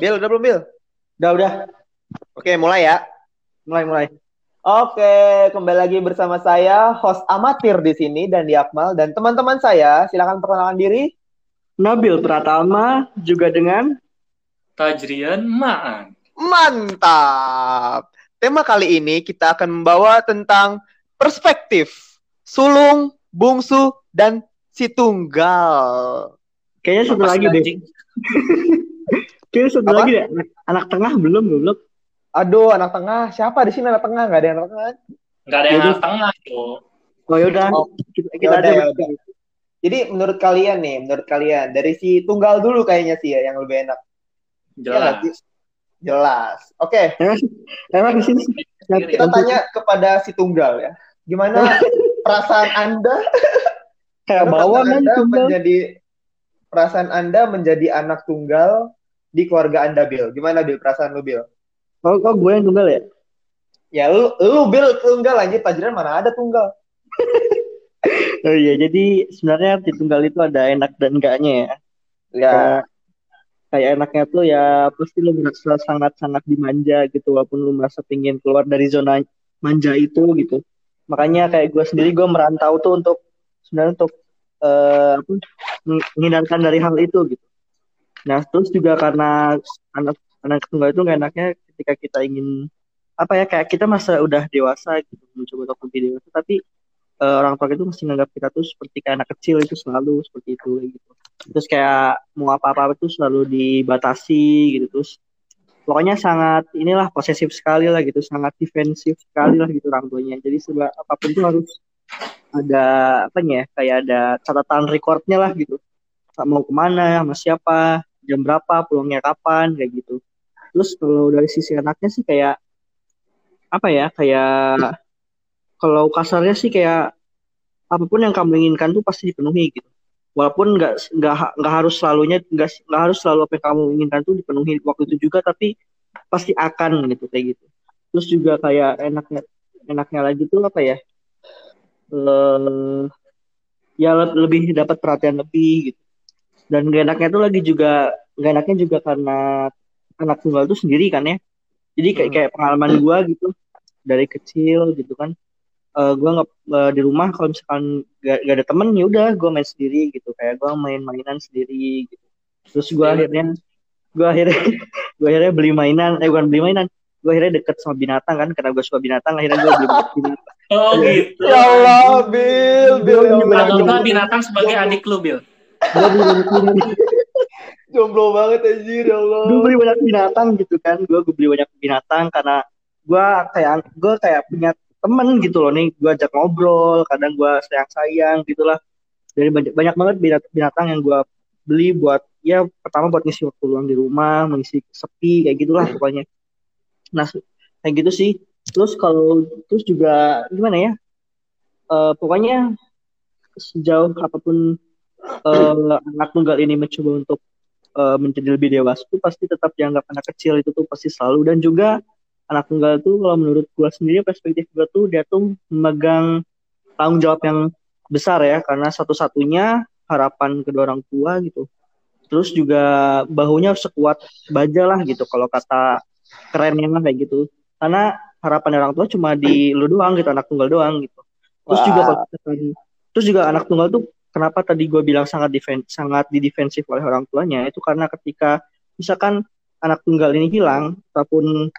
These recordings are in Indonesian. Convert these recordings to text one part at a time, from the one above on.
Bill, udah belum, Bill? Udah, udah. Oke, mulai ya. Mulai, mulai. Oke, kembali lagi bersama saya, host amatir di sini, dan di Akmal. Dan teman-teman saya, silakan perkenalkan diri. Nabil Pratama, juga dengan Tajrian Maan. Mantap! Tema kali ini kita akan membawa tentang perspektif, sulung, bungsu, dan si tunggal. Kayaknya satu lagi deh. Kayaknya satu lagi deh. Anak, anak tengah belum, belum. Aduh, anak tengah. Siapa di sini anak tengah? Gak ada yang anak tengah. Nggak ada yang anak tengah tuh. Oh yaudah, Oh, kita, kita yaudah, aja. yaudah. Jadi menurut kalian nih, menurut kalian, dari si tunggal dulu kayaknya sih ya, yang lebih enak. Iya Jelas. sih? Jelas. Oke, Emang di sini. kita tanya kepada si tunggal ya. Gimana perasaan Anda kayak kan Anda tunggal. menjadi perasaan Anda menjadi anak tunggal di keluarga Anda, Bill. Gimana Bill perasaan lu, Bill? Oh, oh, gue yang tunggal ya? Ya lu, lu Bill tunggal aja, Tajrian mana ada tunggal. Oh iya, jadi sebenarnya di tunggal itu ada enak dan enggaknya ya. Ya, Kayak, kayak enaknya tuh ya pasti lu merasa sangat-sangat dimanja gitu walaupun lu merasa pingin keluar dari zona manja itu gitu. Makanya kayak gue sendiri gue merantau tuh untuk sebenarnya untuk eh, apa, meng- menghindarkan dari hal itu gitu. Nah terus juga karena anak anak tunggal itu enaknya ketika kita ingin apa ya kayak kita masa udah dewasa gitu mencoba untuk lebih dewasa tapi eh, orang tua itu masih menganggap kita tuh seperti kayak anak kecil itu selalu seperti itu gitu. Terus kayak mau apa-apa itu selalu dibatasi gitu terus pokoknya sangat inilah posesif sekali lah gitu sangat defensif sekali lah gitu orang tuanya. Jadi segala apa pun tuh harus ada apa ya kayak ada catatan recordnya lah gitu. Mau ke mana sama siapa jam berapa pulangnya kapan kayak gitu. Terus kalau dari sisi anaknya sih kayak apa ya kayak kalau kasarnya sih kayak apa pun yang kamu inginkan tuh pasti dipenuhi gitu. Walaupun nggak nggak nggak harus selalunya nggak nggak harus selalu apa yang kamu inginkan tuh dipenuhi waktu itu juga tapi pasti akan gitu kayak gitu. Terus juga kayak enaknya enaknya lagi tuh apa ya eh ya le- lebih dapat perhatian lebih gitu dan gak enaknya tuh lagi juga gak enaknya juga karena anak tunggal tuh sendiri kan ya jadi kayak Hmm. kayak pengalaman gua gitu dari kecil gitu kan eh gue nggak eh, di rumah kalau misalkan gak, gak ada temen ya udah gue main sendiri gitu kayak gue main mainan sendiri gitu terus gue Iya. akhirnya gue akhirnya gue akhirnya beli mainan eh bukan beli mainan gue akhirnya deket sama binatang kan karena gue suka binatang akhirnya gue beli binatang Oh gitu. ya Allah, Bill, Bill. Atau Jomblo, binatang sebagai adik lu, Bil. Gue beli banyak binatang. Jomblo banget anjir, ya Allah. gue beli banyak binatang gitu kan. Gue gue beli banyak binatang karena gue kayak gue kayak punya temen gitu loh nih. Gue ajak ngobrol kadang gue sayang sayang gitulah. Dari banyak banyak banget binat- binatang yang gue beli buat ya pertama buat ngisi waktu luang di rumah mengisi sepi kayak gitulah pokoknya. Nah kayak gitu sih. Terus kalau terus juga gimana ya? Eh pokoknya sejauh apa pun eh, anak tunggal ini mencoba untuk eh, menjadi lebih dewasa itu pasti tetap dianggap anak kecil. Itu tuh pasti selalu. Dan juga anak tunggal tuh kalau menurut gua sendiri perspektif gua tuh dia tuh memegang tanggung jawab yang besar ya. Karena satu-satunya harapan kedua orang tua gitu. Terus juga bahunya harus sekuat baja lah gitu. Kalau kata kerennya lah kayak gitu. Karena harapan orang tua cuma di lu doang gitu anak tunggal doang gitu. Terus Wah. juga kalau terus juga anak tunggal tuh kenapa tadi gue bilang sangat defen sangat didefensif oleh orang tuanya itu karena ketika misalkan anak tunggal ini hilang ataupun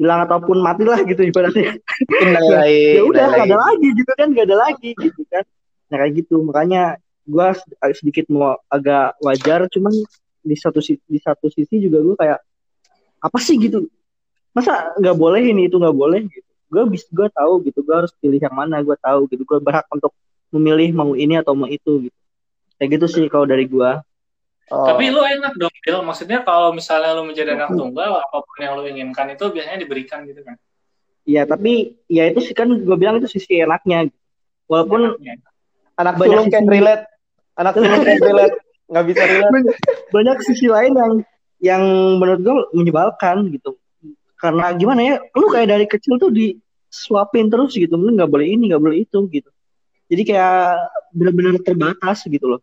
hilang ataupun mati lah gitu ibaratnya. Innalillahi, ya udah nggak ada lagi. gitu kan nggak ada lagi gitu kan. Nah kayak gitu makanya gue sedikit mau agak wajar cuman di satu di satu sisi juga gue kayak apa sih gitu? Masa nggak boleh ini itu nggak boleh gitu? Gue bis gue tahu gitu gue harus pilih yang mana gue tahu gitu gue berhak untuk memilih mau ini atau mau itu gitu kayak gitu sih kalau dari gue Oh. Tapi lu enak dong, Bil. Maksudnya kalau misalnya lu menjadi anak tunggal, apa pun yang lu inginkan itu biasanya diberikan gitu kan. Iya tapi ya itu sih kan gue bilang itu sisi enaknya gitu. walaupun Enaknya. anak banyak sulung can sisi- relate. Anak sulung can relate. Nggak bisa relate. banyak sisi lain yang yang menurut gue menyebalkan gitu karena gimana ya lu kayak dari kecil tuh disuapin terus gitu lu nggak boleh ini nggak boleh itu gitu jadi kayak benar-benar terbatas gitu loh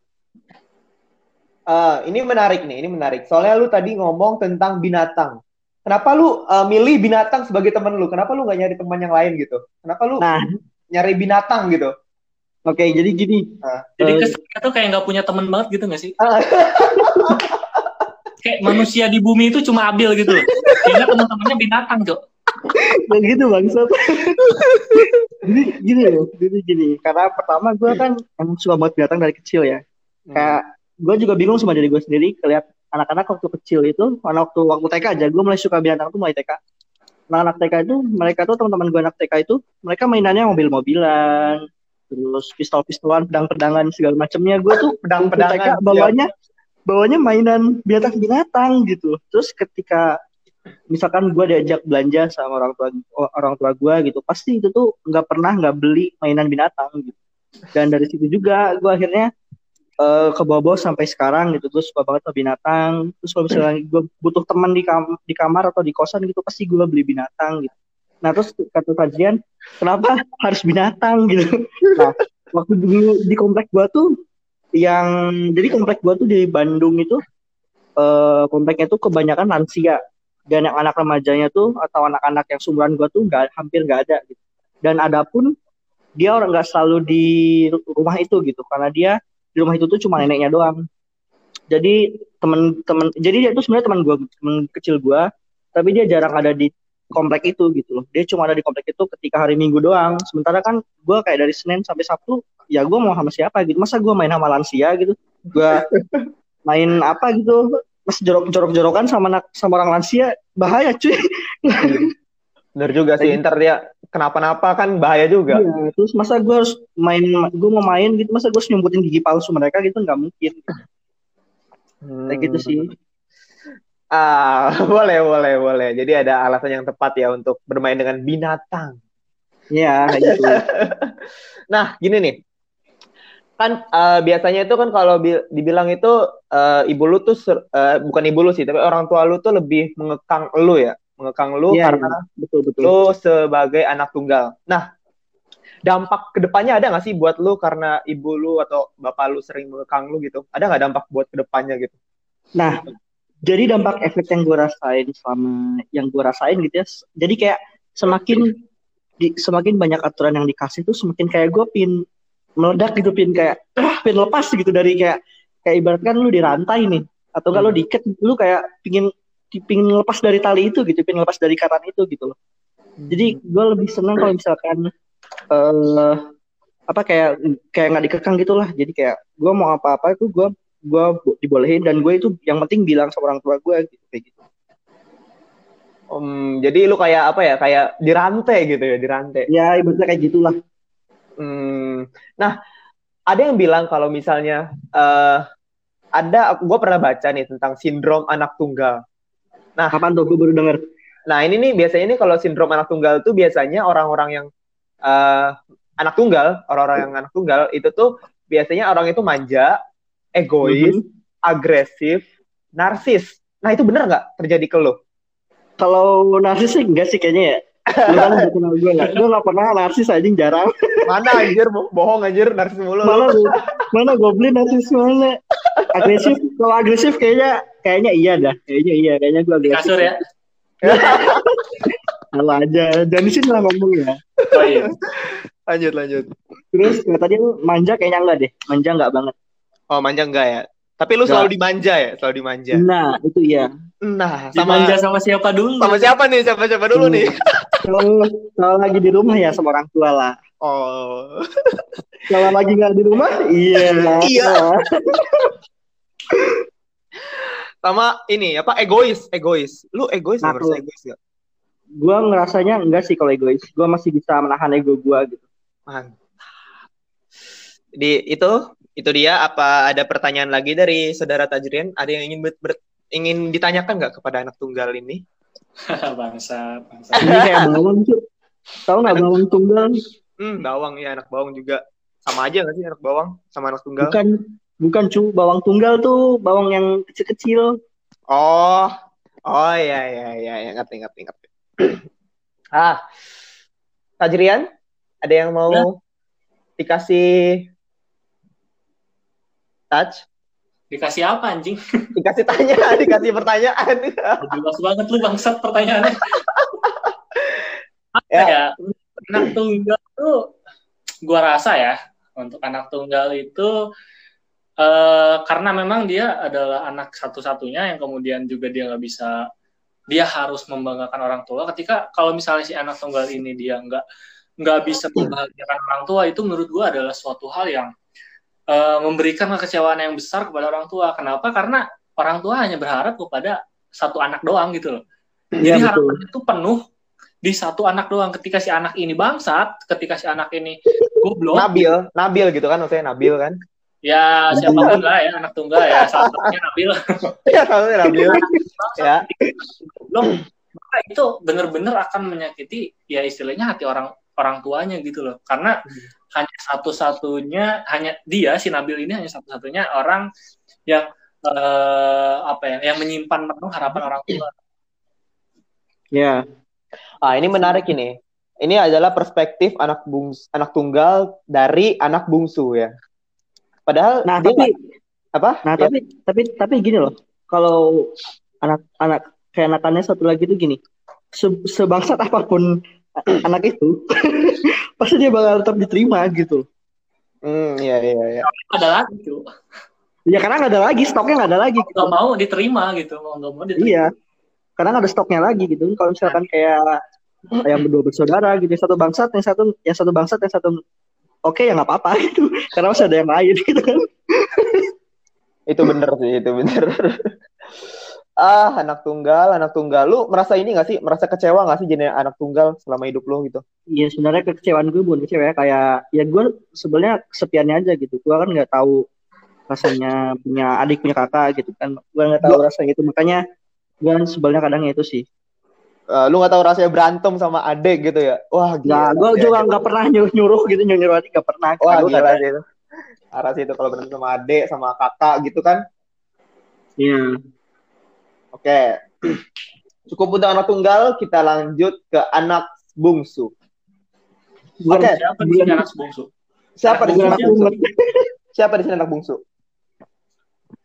Ah, ini menarik nih, ini menarik. Soalnya lu tadi ngomong tentang binatang. Kenapa lu uh, milih binatang sebagai teman lu? Kenapa lu nggak nyari teman yang lain gitu? Kenapa lu Nah, nyari binatang gitu? oke jadi gini. Jadi Eh, kesannya tuh kayak nggak punya teman banget gitu nggak sih? Ah. Kayak manusia di bumi itu cuma Abil gitu loh. Kayaknya teman-temannya binatang, Cok. Nggak gitu bangsat. jadi gini loh, jadi gini. Karena pertama gue kan emang suka banget binatang dari kecil ya. Kayak gue juga bingung sama diri gue sendiri. Kelihat anak-anak waktu kecil itu, anak waktu waktu TK aja, gue mulai suka binatang tuh mulai TK. Nah anak TK itu, mereka tuh teman-teman gue anak TK itu, mereka mainannya mobil-mobilan, terus pistol-pistolan, pedang-pedangan segala macamnya. Gue tuh Pedang-pedangan, TK siap. bawanya bawanya mainan binatang-binatang gitu. Terus ketika misalkan gue diajak belanja sama orang tua orang tua gue gitu, pasti itu tuh nggak pernah nggak beli mainan binatang gitu. Dan dari situ juga gue akhirnya eh, ke bawah sampai sekarang gitu. Gue suka banget sama binatang. Terus kalau misalnya gue butuh teman di kam di kamar atau di kosan gitu, pasti gue beli binatang gitu. Nah terus kata kajian, kenapa harus binatang gitu? Nah waktu dulu di komplek gue tuh yang jadi komplek gua tuh di Bandung itu eh kompleknya tuh kebanyakan lansia dan yang anak remajanya tuh atau anak-anak yang seumuran gua tuh nggak hampir nggak ada gitu. Dan ada pun dia orang nggak selalu di rumah itu gitu karena dia di rumah itu tuh cuma neneknya doang. Jadi temen-temen jadi dia tuh sebenarnya teman gua teman kecil gua tapi dia jarang ada di komplek itu gitu loh. Dia cuma ada di komplek itu ketika hari Minggu doang. Sementara kan gua kayak dari Senin sampai Sabtu ya gue mau sama siapa gitu masa gue main sama lansia gitu gue main apa gitu mas jorok jorok jorokan sama anak sama orang lansia bahaya cuy Bener juga sih, ntar dia kenapa-napa kan bahaya juga. Iya, terus masa gue harus main gue mau main gitu masa gue harus nyumputin gigi palsu mereka gitu nggak mungkin Hmm. kayak gitu sih Ah, boleh, boleh, boleh. Jadi ada alasan yang tepat ya untuk bermain dengan binatang. Iya kayak gitu Nah, gini nih. Kan eh, biasanya itu kan kalau bi- dibilang itu eh, ibu lu tuh eh, bukan ibu lu sih, tapi orang tua lu tuh lebih mengekang lu ya, mengekang lu Iya, karena betul betul lu sebagai anak tunggal. Nah, dampak ke depannya ada nggak sih buat lu karena ibu lu atau bapak lu sering mengekang lu gitu? Ada nggak dampak buat ke depannya gitu? Nah, jadi dampak efek yang gue rasain selama yang gue rasain gitu ya. Jadi kayak semakin di, semakin banyak aturan yang dikasih tuh semakin kayak gue pin meledak gitu pin kayak ah, pin lepas gitu dari kayak kayak ibaratkan lu dirantai nih atau kalau Hmm. diikat lu kayak pingin pingin lepas dari tali itu gitu pingin lepas dari ikatan itu gitu loh. Jadi gue lebih senang kalau misalkan eh apa kayak kayak nggak dikekang gitulah. Jadi kayak gue mau apa-apa itu gue gue dibolehin dan gue itu yang penting bilang sama orang tua gue gitu kayak gitu. Om, jadi lu kayak apa ya? Kayak dirantai gitu ya, dirantai. Ya ibaratnya kayak gitulah. Hmm, nah, ada yang bilang kalau misalnya eh ada, gue pernah baca nih tentang sindrom anak tunggal. Kapan tuh gue baru denger? Nah, ini nih biasanya nih kalau sindrom anak tunggal tuh biasanya orang-orang yang eh anak tunggal, orang-orang yang anak tunggal itu tuh biasanya orang itu manja, egois, Mhm. agresif, narsis. Nah, itu benar nggak terjadi ke lu? Kalau narsis sih enggak sih kayaknya ya. Lu kan udah kenal gue nggak? Gue nggak pernah narsis anjing jarang. Mana anjir, bo- bohong anjir, narsis mulu. lu. Mana mana goblin narsis mana? Agresif. Kalau agresif kayaknya kayaknya iya dah. Kayaknya iya. Kayaknya gue Di agresif. kasur ya. Kalau aja. Jangan di sini lah ngomong ya. Oh iya. Lanjut, lanjut. Terus kata tadi lu manja kayaknya enggak deh. Manja enggak banget. Oh, manja enggak ya? Tapi lu Nggak. selalu dimanja ya? Selalu dimanja. Nah, itu iya. Nah, sama Dimanja sama siapa dulu? sama siapa nih? Siapa siapa dulu Hmm. nih? Kalau kalau lagi di rumah ya sama orang tua lah. Oh. Kalau lagi nggak di rumah, iya. Iya. Sama ini apa egois, egois. Lu egois Nah, kalau- egois nggak? Gue ngerasanya enggak sih kalau egois. Gue masih bisa menahan ego gue gitu. Mantap. Di itu itu dia apa ada pertanyaan lagi dari saudara Tajrian? Ada yang ingin ber- ber- ingin ditanyakan nggak kepada anak tunggal ini? bangsa, bangsa. Ini kayak bawang tuh. Tahu nggak bawang tunggal? Hmm, bawang ya anak bawang juga. Sama aja nggak sih anak bawang sama anak tunggal? Bukan bukan cu bawang tunggal tuh bawang yang kecil-kecil. Oh, oh ya ya ya ya ngerti ngerti ngerti. ah, Tajrian, ada yang mau Ya. dikasih touch? Dikasih apa anjing? Dikasih tanya, dikasih pertanyaan. Jelas banget lu bangsat pertanyaannya. Apa Ya. ya? Anak tunggal tuh gua rasa ya untuk anak tunggal itu eh karena memang dia adalah anak satu-satunya yang kemudian juga dia nggak bisa dia harus membanggakan orang tua ketika kalau misalnya si anak tunggal ini dia nggak nggak bisa membahagiakan orang tua itu menurut gua adalah suatu hal yang eh, memberikan kekecewaan yang besar kepada orang tua kenapa karena orang tua hanya berharap kepada satu anak doang gitu loh Iya, jadi betul. harapan itu penuh di satu anak doang. Ketika si anak ini bangsat, ketika si anak ini goblok, Nabil, Nabil gitu kan maksudnya Nabil kan? ya siapa pun lah ya anak tunggal ya salah satunya Nabil. Ya, maksudnya Nabil. ya. Goblok, maka itu bener-bener akan menyakiti ya istilahnya hati orang orang tuanya gitu loh. Karena hanya satu-satunya hanya dia si Nabil ini hanya satu-satunya orang yang eh, apa ya, yang menyimpan penuh harapan orang tua. Ya. Ah, ini menarik ini. Ini adalah perspektif anak bungs anak tunggal dari anak bungsu ya. Padahal Nah, dia tapi apa? nah Ya. tapi tapi tapi gini loh. Kalau anak-anak keenakannya satu lagi tuh gini. Se- sebangsat apa pun anak itu pasti dia bakal tetap diterima gitu. Hmm, iya iya iya. Ada lagi tuh. Ya karena nggak ada lagi stoknya nggak ada lagi. Nggak mau diterima gitu, mau nggak mau diterima. Iya. Karena nggak ada stoknya lagi gitu. Kalau misalkan kayak yang berdua bersaudara gitu, satu bangsat, yang satu yang satu bangsat, yang satu oke ya nggak apa-apa gitu. Karena masih ada yang lain gitu kan. Itu bener sih, itu bener. ah, anak tunggal, anak tunggal. Lu merasa ini gak sih? Merasa kecewa gak sih jadi anak tunggal selama hidup lu gitu? Iya sebenarnya kekecewaan gue bukan kecewa ya kayak ya gue sebenarnya kesepiannya aja gitu. Gue kan nggak tahu rasanya punya adik punya kakak gitu kan. Gue nggak tahu rasanya itu makanya gue sebenarnya kadangnya itu sih. Eh, lu gak tahu rasanya berantem sama adek gitu ya? Wah, Nah, gila. gue juga nggak pernah nyuruh nyuruh gitu nyuruh nyuruh adik nggak pernah. Wah, gila kadang- sih itu. Parah sih itu kalau berantem sama adek, sama kakak gitu kan. Iya. Oke. Cukup untuk anak tunggal, kita lanjut ke anak bungsu. Oke. Siapa di sini anak bungsu? Siapa di sini anak bungsu? Siapa di sini anak bungsu?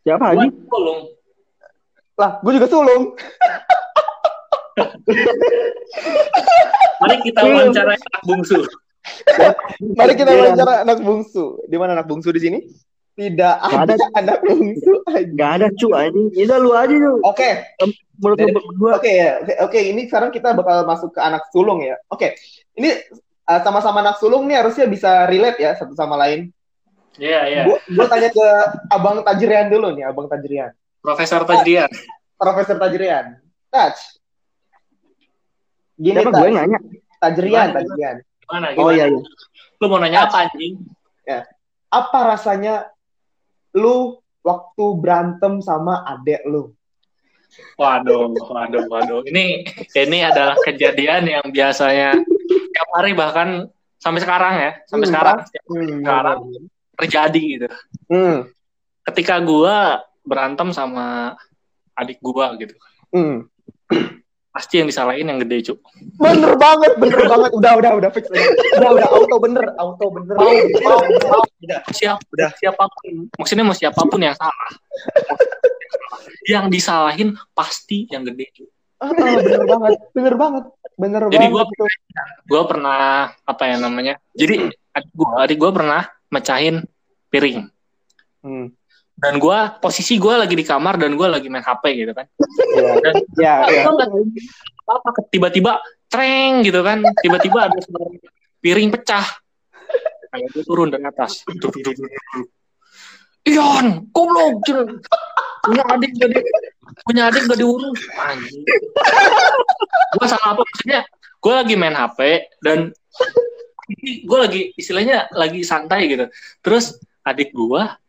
siapa lagi? tolong. Lah, gue juga sulung. Mari kita wawancara anak bungsu. Mari kita Iya. wawancara anak bungsu. Di mana anak bungsu di sini? Tidak ada, ada. anak bungsu. aja. Gak ada cu anjing. Ya lu aja lu. Oke, Menurut lu berdua. oke ya. Oke, ini sekarang kita bakal masuk ke anak sulung ya. Oke. Ini uh, sama-sama anak sulung nih harusnya bisa relate ya satu sama lain. Iya, iya. Gue gue tanya ke Abang Tajrian dulu nih, Abang Tajrian. Profesor Tajrian. Profesor Tajrian. Taj. Gini Siapa gue nanya? Tajrian? Tajrian. Gimana? Oh iya iya. Lu mau nanya apa anjing? Apa rasanya lu waktu berantem sama adek lu? Waduh, waduh, waduh. Ini ini adalah kejadian yang biasanya tiap hari bahkan sampai sekarang ya, sampai Hmm, sekarang Hmm, Sekarang. terjadi gitu. Hmm. Ketika gua berantem sama adik gua gitu, Hmm. pasti yang disalahin yang gede, Cuk. Bener banget, bener banget. Udah, udah, udah fix. Udah, udah, auto bener, auto bener. Mau, mau, mau. Udah. Siap, Udah. siapa pun. Maksudnya mau siapa pun yang salah. yang disalahin pasti yang gede, Cuk. Ah, bener banget, bener banget, bener Jadi banget. itu. Gua pernah apa ya namanya? Jadi adik gua, adik gua pernah mecahin piring. Hmm. Dan gua posisi gua lagi di kamar dan gua lagi main HP gitu kan Ya, dan ya, ya. apa tiba-tiba treng gitu kan tiba-tiba ada suara piring pecah kayak gua turun dari atas. Ion, goblok, Cun. punya adik gak di, punya adik gak diurus, anjing. Gua salah apa maksudnya? Gua lagi main HP dan gue lagi istilahnya lagi santai gitu. Terus adik gua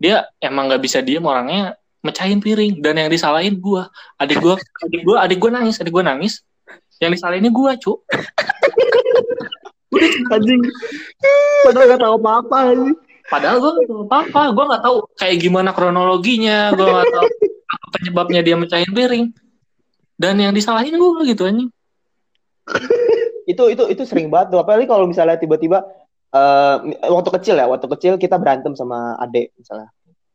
dia emang nggak bisa diem orangnya mecahin piring. Dan yang disalahin gua. Adik gua adik gua adik gua nangis adik gua nangis. Yang disalahinnya gua cuk Anjing. Padahal gak tahu apa-apa anjing. padahal gua nggak tahu apa gua nggak tahu kayak gimana kronologinya. Gua nggak tahu apa penyebabnya dia mecahin piring. Dan yang disalahin gua gitu anjing. Itu itu itu sering banget tuh. Apalagi kalau misalnya tiba-tiba eh, waktu kecil ya, waktu kecil kita berantem sama adek misalnya.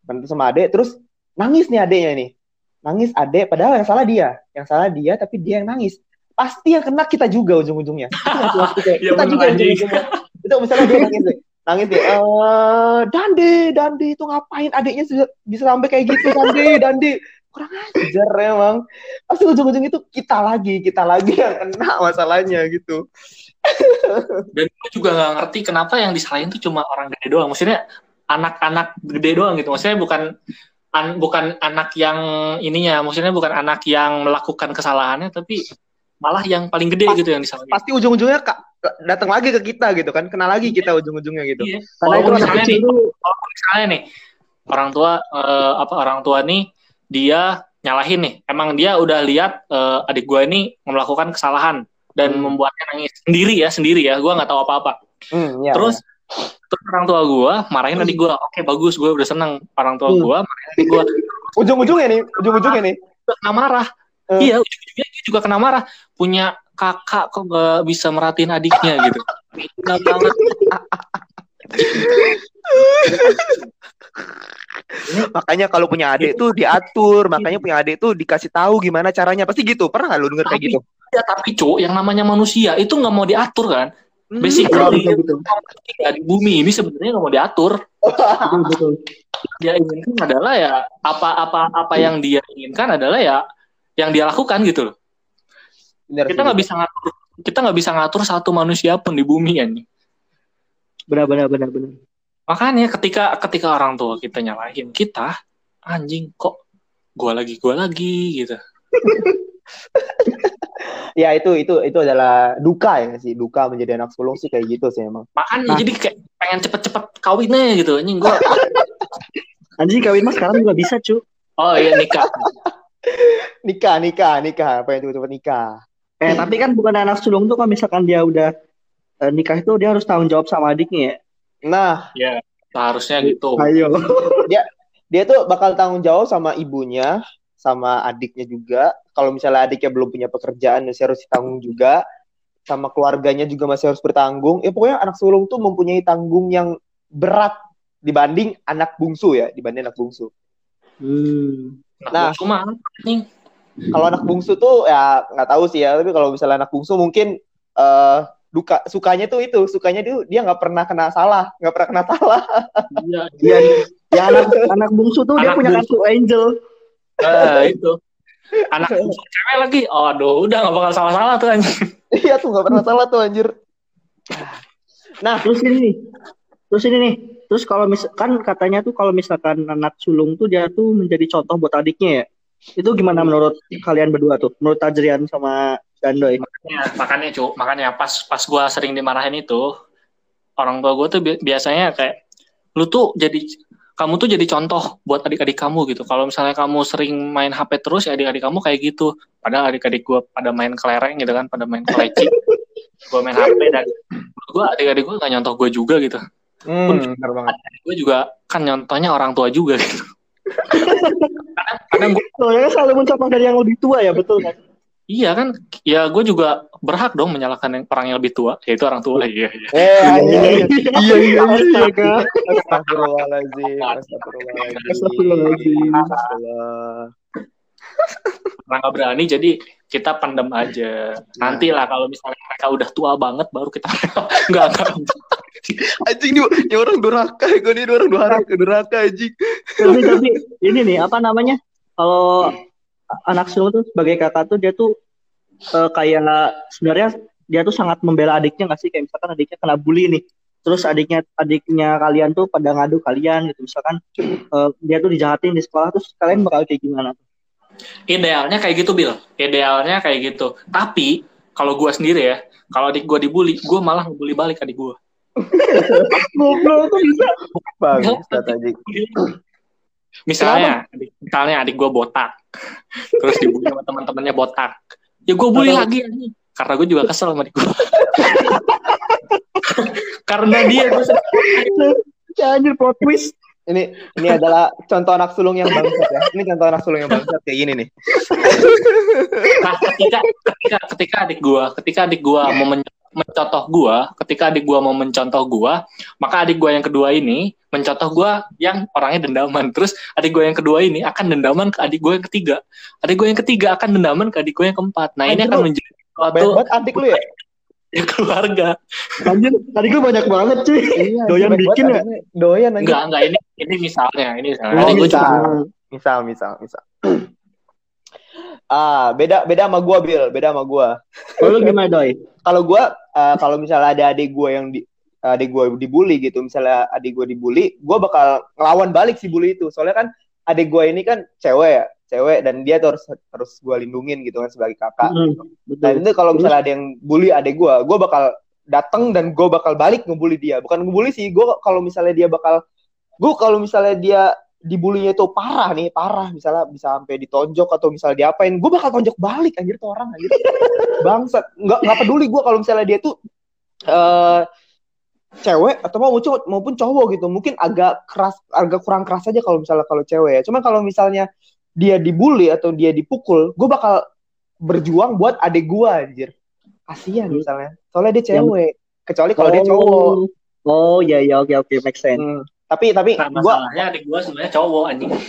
berantem sama adek terus nangis nih adeknya nih nangis adek padahal yang salah dia. Yang salah dia tapi dia yang nangis. Pasti yang kena kita juga ujung-ujungnya. Ya kita juga ujung-ujungnya. itu misalnya dia nangis deh nangis deh eh dande dande itu ngapain adiknya bisa, bisa sampai kayak gitu dande dande kurang ajar emang. Pasti ujung-ujung itu kita lagi kita lagi yang kena masalahnya gitu Dan gue juga nggak ngerti kenapa yang disalahin tuh cuma orang gede doang. Maksudnya anak-anak gede doang gitu. Maksudnya bukan an- bukan anak yang ininya. Maksudnya bukan anak yang melakukan kesalahannya, tapi malah yang paling gede Pas- gitu yang disalahin. pasti ujung-ujungnya ka- datang lagi ke kita gitu kan kena lagi kita ujung-ujungnya gitu Iya. Karena itu Walaupun anak misalnya nih, walaupun misalnya nih orang tua eh, apa orang tua nih dia nyalahin nih. Emang dia udah lihat eh, adik gue ini melakukan kesalahan dan Hmm. membuatnya nangis sendiri ya sendiri ya. Gue nggak tahu apa-apa. Hmm, iya, terus terus orang tua gue marahin adik gue oke bagus gue udah seneng orang tua Hmm. gue marahin adik gue ujung-ujungnya nih ujung-ujungnya nih kena marah Eh. iya ujung-ujungnya dia juga kena marah punya kakak kok gak bisa merhatiin adiknya gitu Gila banget makanya kalau punya adik tuh diatur makanya punya adik tuh dikasih tahu gimana caranya. Pasti gitu. Pernah nggak lu denger kayak gitu? ya tapi cuk yang namanya manusia itu nggak mau diatur kan? Hmm. Basic betul kali. betul betul. ya, di bumi ini sebenarnya nggak mau diatur. Betul betul. dia inginkan adalah ya apa apa apa yang dia inginkan adalah ya yang dia lakukan gitu loh. Bener kita nggak bisa ngatur kita nggak bisa ngatur satu manusia pun di bumi kan Benar benar benar benar. Makanya ketika ketika orang tua kita nyalahin kita, anjing kok gua lagi gua lagi gitu. ya itu itu itu adalah duka ya sih duka menjadi anak sulung sih kayak gitu sih emang Makanya Nah. jadi kayak pengen cepet-cepet kawinnya gitu anjing gua. Anjing kawin mah sekarang juga bisa, cu. Oh iya nikah. nikah nikah nikah apa yang cepet-cepet nikah Eh, tapi kan bukan anak sulung tuh kalau misalkan dia udah eh, nikah itu dia harus tanggung jawab sama adiknya ya. nah Ya, seharusnya gitu. Ayo. dia tuh bakal tanggung jawab sama ibunya sama adiknya juga kalau misalnya adiknya belum punya pekerjaan masih harus ditanggung juga sama keluarganya juga masih harus bertanggung ya pokoknya anak sulung tuh mempunyai tanggung yang berat dibanding anak bungsu ya dibanding anak bungsu Hmm. Nah. Nah, kalau anak bungsu tuh ya nggak tahu sih ya tapi kalau misalnya anak bungsu mungkin eh duka sukanya tuh itu sukanya dia dia nggak pernah kena salah nggak pernah kena salah Iya. Iya, ya anak anak bungsu tuh dia Anak punya bungsu. kartu angel. Eh, itu. Anak bungsu cewek lagi. Aduh, udah nggak bakal salah-salah tuh anjing. iya tuh nggak pernah salah tuh anjir nah Terus ini nih. Terus ini nih. Terus kalau misalkan katanya tuh kalau misalkan anak sulung tuh dia tuh menjadi contoh buat adiknya ya. Itu gimana menurut kalian berdua tuh? Menurut Tajrian sama Gandoy? makanya makanya cu makanya pas pas gua sering dimarahin itu orang tua gue tuh bi- biasanya kayak lu tuh jadi kamu tuh jadi contoh buat adik-adik kamu gitu. Kalau misalnya kamu sering main HP terus ya adik-adik kamu kayak gitu. Padahal adik-adik gue pada main kelereng gitu kan pada main keleci gue main HP dan gue adik-adik gue gak nyontoh gue juga gitu. Hmm, benar banget. gue juga kan nyontohnya orang tua juga gitu. Kadang, kadang gue Soalnya selalu mencontoh dari yang lebih tua ya, betul kan? Iya kan? Ya gue juga berhak dong menyalahkan yang orang yang lebih tua yaitu orang tua. Iya iya. Eh iya iya Iya, iya, Astaga. Astagfirullahaladzim Astagfirullahaladzim. Astagfirullahaladzim. Astagfirullah. karena nggak berani jadi kita pendem aja. Nanti lah kalau misalnya mereka udah tua banget baru kita nggak nggak anjing ini, ini orang durhaka gue nih orang durhaka durhaka anjing. Tapi tapi ini nih apa namanya? Kalau anak sulung tuh sebagai kakak tuh dia tuh eh, kayak sebenarnya dia tuh sangat membela adiknya nggak sih? Kayak misalkan adiknya kena bully nih terus adiknya adiknya kalian tuh pada ngadu kalian gitu. Misalkan eh, dia tuh dijahatin di sekolah terus kalian bakal kayak gimana idealnya kayak gitu Bill idealnya kayak gitu. Tapi kalau gue sendiri ya kalau adik gue dibully gue malah ngebully balik adik gue goblok tuh bisa? Bagus kata misalnya adik, misalnya adik gue botak. Terus dibully sama teman-temannya botak. Ya gue bully lagi anjing. karena gue juga kesel sama adik gue karena dia gue ya anjir plot twist. Ini ini adalah contoh anak sulung yang bangsat ya. Ini contoh anak sulung yang bangsat kayak gini nih. Nah, ketika ketika ketika adik gua, ketika adik gua mau men- mencontoh gua, ketika adik gua mau mencontoh gua, maka adik gua yang kedua ini mencontoh gue yang orangnya dendaman. Terus adik gue yang kedua ini akan dendaman ke adik gue yang ketiga. Adik gue yang ketiga akan dendaman ke adik gue yang keempat. Nah ini Anjir, akan lu menjadi suatu adik lu ya? ya, keluarga. Anjir, tadi gue banyak banget cuy. Iya, Doyan bikin ya? Doyan anjir. Enggak, enggak ini ini misalnya, ini misalnya. Oh, misal. cuma Misal, misal, misal. Ah, beda beda sama gua, Bill. Beda sama gua. Kalau lu gimana doi? Kalau gua eh, kalau misalnya ada adik gua yang di adik gua dibully gitu, misalnya adik gua dibully, gua bakal ngelawan balik si bully itu. Soalnya kan adik gua ini kan cewek ya, cewek dan dia tuh harus harus gua lindungin gitu kan sebagai kakak. Nah betul. itu kalau misalnya ada yang bully adik gue, gue bakal datang dan gue bakal balik ngebully dia. Bukan ngebully sih, gue kalau misalnya dia bakal, gue kalau misalnya dia dibulinya itu parah nih, parah misalnya bisa sampai ditonjok atau misalnya diapain, gue bakal tonjok balik anjir tuh orang anjir. Bangsat, nggak nggak peduli gue kalau misalnya dia tuh eh cewek atau mau cowok maupun cowok gitu. Mungkin agak keras, agak kurang keras aja kalau misalnya kalau cewek ya. Cuma kalau misalnya dia dibully atau dia dipukul, gue bakal berjuang buat adik gue anjir. Kasihan Hmm. misalnya. Soalnya dia cewek. Kecuali kalau dia Oh. cowok. Oh iya iya oke oke make sense. Hmm. Tapi tapi Nah, gue masalahnya adik gue sebenarnya cowok anjing.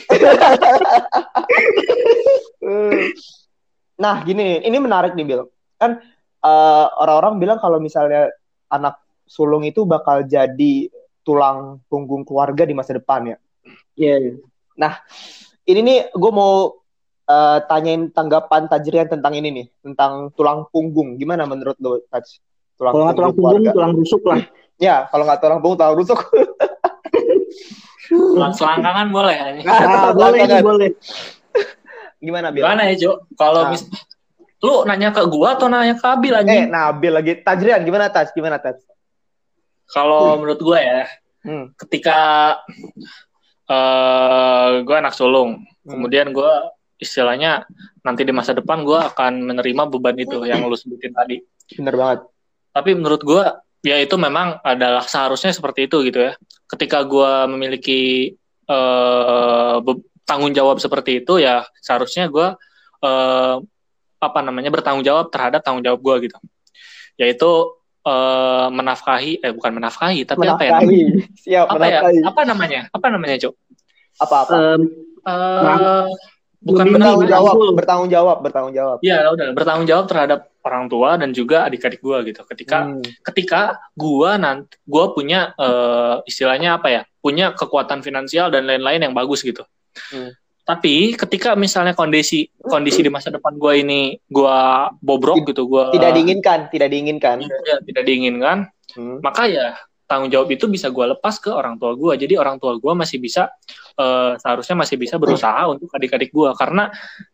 Nah, gini nih, ini menarik nih, Bill. Kan eh, orang-orang bilang kalau misalnya anak sulung itu bakal jadi tulang punggung keluarga di masa depan ya. Iya. iya. Ini nih gue mau eh, tanyain tanggapan Tajrian tentang ini nih, tentang tulang punggung. Gimana menurut lo, Taj? Tulang Kalau nggak tulang punggung, tulang rusuk lah. Ya, kalau nggak tulang punggung, tulang rusuk. Selangkangan boleh anjing. Ah, boleh boleh. Gimana, Bil? Gimana ya, Jo? Kalau Nah. mis lu nanya ke gua atau nanya ke Abil Eh, anjing? Nabil lagi. Tajrian, gimana, Taj? Gimana, Taj? Kalau menurut gua ya, Hmm. ketika eh gue anak sulung, kemudian gue istilahnya nanti di masa depan gue akan menerima beban itu yang lu sebutin tadi. Bener banget. Tapi menurut gue ya itu memang adalah seharusnya seperti itu gitu ya. Ketika gue memiliki eh be- tanggung jawab seperti itu ya seharusnya gue eh apa namanya bertanggung jawab terhadap tanggung jawab gue gitu. Yaitu eh menafkahi eh bukan menafkahi tapi apa ya? Menafkahi. Siap, Apa ya? menafkahi. Apa namanya? Apa namanya, Cuk? Apa-apa. Em, Eh, bukan bertanggung jawab, bertanggung jawab, bertanggung jawab. ya udah bertanggung jawab terhadap orang tua dan juga adik-adik gua gitu ketika Hmm. ketika gua nanti gua punya eh, istilahnya apa ya punya kekuatan finansial dan lain-lain yang bagus gitu Hmm. tapi ketika misalnya kondisi kondisi di masa depan gua ini gua bobrok gitu gua Tidak diinginkan, tidak diinginkan. ya, tidak diinginkan Hmm. maka ya tanggung jawab itu bisa gue lepas ke orang tua gue jadi orang tua gue masih bisa eh, seharusnya masih bisa berusaha untuk adik-adik gue karena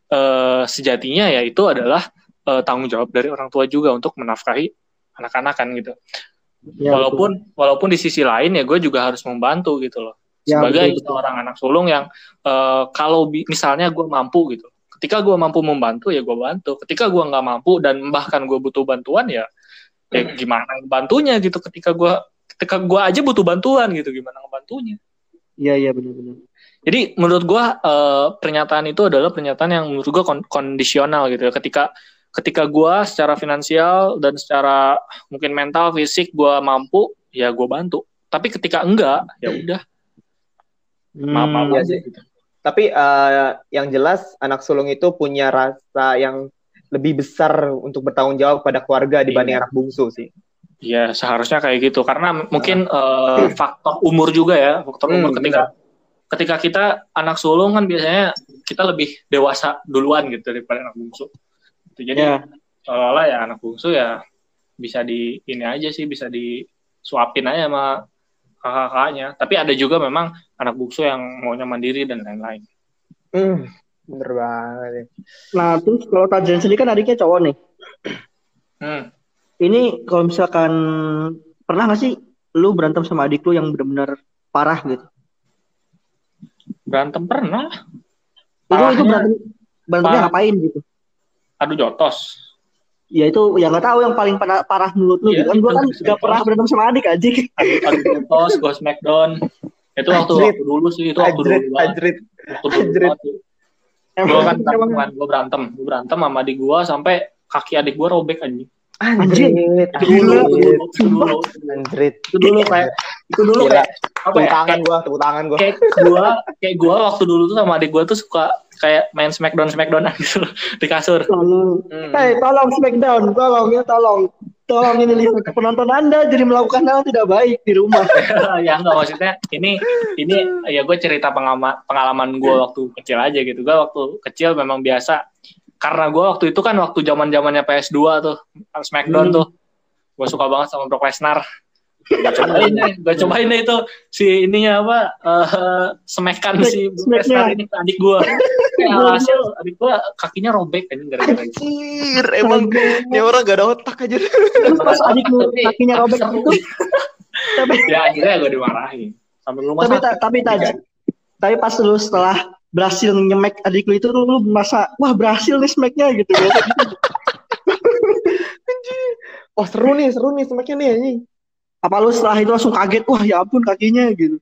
eh, sejatinya ya itu adalah eh, tanggung jawab dari orang tua juga untuk menafkahi anak-anak kan gitu. Ya, walaupun walaupun di sisi lain ya gue juga harus membantu gitu loh. Ya, sebagai betul, betul. seorang anak sulung yang eh, kalau misalnya gue mampu gitu ketika gue mampu membantu ya gue bantu. Ketika gue nggak mampu dan bahkan gue butuh bantuan ya ya gimana bantunya gitu ketika gue ketika gue aja butuh bantuan gitu gimana ngebantunya? Iya iya benar-benar. jadi menurut gue eh, pernyataan itu adalah pernyataan yang menurut gue kon- kondisional gitu ya. Ketika ketika gue secara finansial dan secara mungkin mental fisik gue mampu ya gue bantu. Tapi ketika enggak ya udah. Maaf maaf Hmm, aja gitu Tapi eh, yang jelas anak sulung itu punya rasa yang lebih besar untuk bertanggung jawab pada keluarga dibanding Iya. anak bungsu sih. Ya seharusnya kayak gitu karena mungkin eh, faktor umur juga ya faktor Hmm, umur ketika ketika kita anak sulung kan biasanya kita lebih dewasa duluan gitu daripada anak bungsu. Gitu. Jadi Ya. seolah-olah ya anak bungsu ya bisa di ini aja sih bisa disuapin aja sama kakak-kakaknya. Tapi ada juga memang anak bungsu yang maunya mandiri dan lain-lain. Hmm, bener banget. Nah terus kalau Tajen sendiri kan adiknya cowok nih. Hmm. Ini kalau misalkan pernah nggak sih lu berantem sama adik lu yang benar-benar parah gitu? Berantem pernah. Itu itu berantem berantemnya parah. ngapain gitu? Adu jotos. Ya itu yang nggak tahu yang paling parah, parah menurut lu Iya, gitu kan gua kan nggak pernah berantem sama adik aja. Adu, adu jotos, go smackdown. Itu waktu Ajrit. waktu dulu sih itu waktu dulu Ajrit, banget. ajrit. Waktu dulu Ajrit. Gue kan berantem, kan, gue berantem, gue berantem sama adik gue sampai kaki adik gue robek anjing. Anjrit, Itu dulu, itu anjrit, dulu, itu dulu, anjrit. itu dulu kayak itu dulu Gila. kayak apa Tepuk ya tangan gua, tepuk tangan gua. kayak gua kayak gua waktu dulu tuh sama adik gua tuh suka kayak main smackdown smackdownan gitu di kasur Lalu, Hmm. Hei, tolong Smackdown, tolong ya, tolong. Tolong ini lihat penonton Anda jadi melakukan hal tidak baik di rumah. ya enggak maksudnya ini ini ya gue cerita pengalaman pengalaman gue waktu kecil aja gitu gue waktu kecil memang biasa karena gue waktu itu kan waktu zaman zamannya PS2 tuh Smackdown Hmm. tuh. Gue suka banget sama Brock Lesnar. Gue cobain deh gue cobain deh itu si ininya apa eh semekan si Brock. Lesnar ini ke adik gue hasil. Adik gue kakinya robek kan gara-gara Anjir, emang ini orang gak ada otak aja. Terus pas adik lu Tapi- kakinya robek tapi itu, tapi ya akhirnya gue dimarahin. Sampai rumah tapi tapi taj, tapi pas lu setelah berhasil nyemek adik lu itu lu, lu merasa wah berhasil nih smacknya gitu. Oh seru nih, seru nih semakin nih anjing. Apa lu setelah itu langsung kaget wah ya ampun kakinya gitu.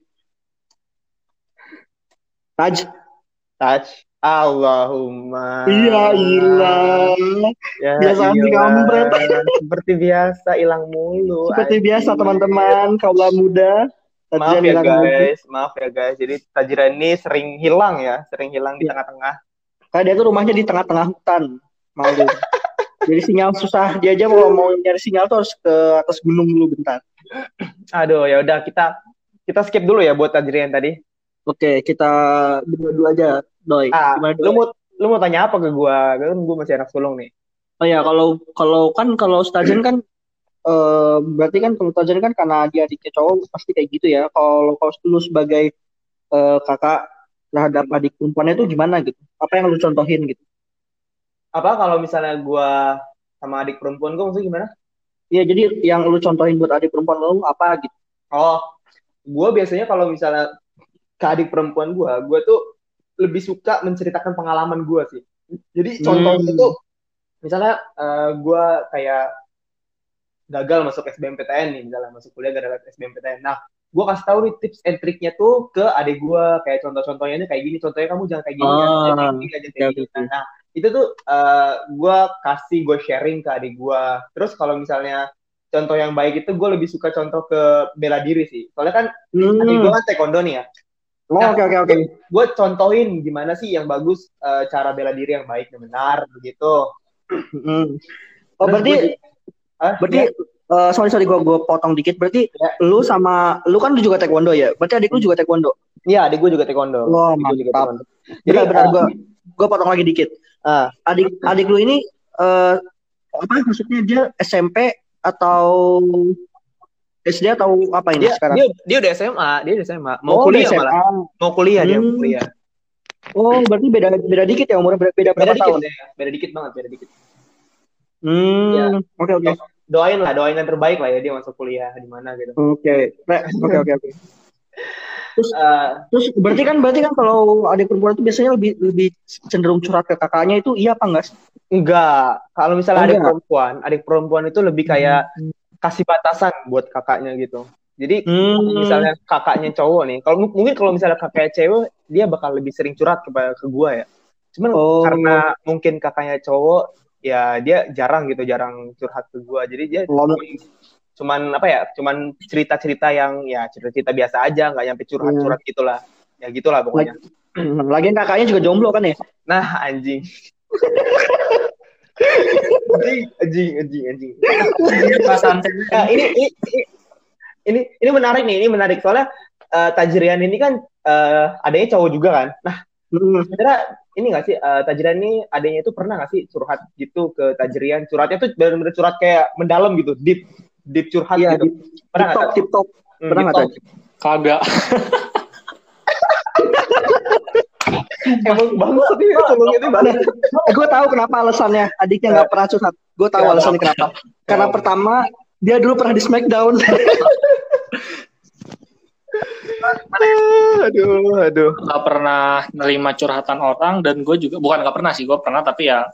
Taj, Touch. Allahumma. iya ilah. Ya, Biasa anti kampret. Seperti biasa hilang mulu. Seperti anjing. biasa teman-teman kaula muda. Maaf ya hilang lagi. guys, maaf ya guys. Jadi Tajiran ini sering hilang ya, sering hilang di Iya. tengah-tengah. Karena dia tuh rumahnya di tengah-tengah hutan. Malu. Jadi sinyal susah. Dia aja kalau mau nyari sinyal tuh harus ke atas gunung dulu bentar. Aduh, ya udah kita kita skip dulu ya buat Tajrian tadi. Oke, kita berdua aja, Doi. Ah, Gimana, Doi? lu mau lu mau tanya apa ke gua? Kan gua masih anak sulung nih. Oh ya, kalau kalau kan kalau Stajen kan eh berarti kan kalau Stajen kan karena dia adiknya cowok pasti kayak gitu ya. Kalau kalau lu sebagai eh, kakak terhadap adik perempuannya itu gimana gitu? Apa yang lu contohin gitu? Apa kalau misalnya gua sama adik perempuan gua maksudnya gimana? Iya, jadi yang lu contohin buat adik perempuan lu apa gitu? Oh, gua biasanya kalau misalnya ke adik perempuan gua, gua tuh lebih suka menceritakan pengalaman gua sih. Jadi contohnya Hmm. itu misalnya eh, gua kayak gagal masuk SBMPTN nih, misalnya masuk kuliah gara-gara SBMPTN. Nah, gua kasih tahu nih tips and triknya tuh ke adik gua kayak contoh-contohnya ini kayak gini, contohnya kamu jangan kayak gini, ya, Ah, jangan kayak gini, jangan kayak gini. oke. Nah, itu tuh eh, gua kasih gua sharing ke adik gua. Terus kalau misalnya contoh yang baik itu gue lebih suka contoh ke bela diri sih. Soalnya kan adik Hmm. gue kan taekwondo nih ya. Oh, oke oke oke. Gue contohin gimana sih yang bagus eh, cara bela diri yang baik dan benar begitu. Hmm. Oh, berarti gua- Ah, berarti ya. eh, sorry sorry gua gua potong dikit. Berarti Ya. lu sama lu kan juga taekwondo ya? Berarti adik lu juga taekwondo. Iya, adik gue juga taekwondo. Oh, gua juga mantap. taekwondo. Jadi eh, gua gua potong lagi dikit. ah, Adik adik lu ini eh apa maksudnya dia SMP atau SD atau apa ini dia, sekarang? dia dia udah SMA, dia udah SMA. Mau oh, kuliah SMA. malah. Mau kuliah dia, mau Hmm. kuliah. Oh, berarti beda beda dikit ya umurnya beda, beda Beda berapa dikit tahun? ya, beda dikit banget, beda dikit. Hmm, Ya. oke oke. Doain lah, doain yang terbaik lah ya dia masuk kuliah di mana gitu. Oke. Re- Oke oke oke. Eh, Terus berarti kan berarti kan kalau adik perempuan itu biasanya lebih lebih cenderung curhat ke kakaknya itu iya apa enggak sih? enggak, kalau misalnya Oh, adik enggak. perempuan, adik perempuan itu lebih kayak kasih batasan buat kakaknya gitu. Jadi Hmm. misalnya kakaknya cowok nih, kalau mungkin kalau misalnya kakaknya cewek, dia bakal lebih sering curhat kepada ke gua ya. Cuman Oh. karena mungkin kakaknya cowok, ya dia jarang gitu, jarang curhat ke gua. Jadi dia Oh, cuman, apa ya, cuman cerita-cerita yang ya cerita-cerita biasa aja, nggak nyampe curhat-curhat gitulah. Ya gitulah pokoknya. Lagian kakaknya juga jomblo kan ya? Nah, anjing. anjing, anjing, anjing, anjing. Nah, ini, ini, ini, ini, menarik nih, ini menarik soalnya eh, Tajrian ini kan eh, adanya cowok juga kan. Nah, Hmm. Sebenarnya ini nggak sih eh, Tajrian ini adanya itu pernah nggak sih curhat gitu ke Tajrian? Curhatnya tuh benar-benar curhat kayak mendalam gitu, deep, deep curhat Iya, gitu. di Pernah TikTok, nggak? TikTok. Hmm, Pernah deep nggak talk. Taj? kagak Emang bangsat ini, emang ini banget. gue tahu kenapa alasannya adiknya nggak pernah curhat. Gue tahu Kenapa? alasannya kenapa. Karena pertama dia dulu pernah di Smackdown. aduh, aduh. nggak pernah nerima curhatan orang dan gue juga bukan nggak pernah sih gue pernah tapi ya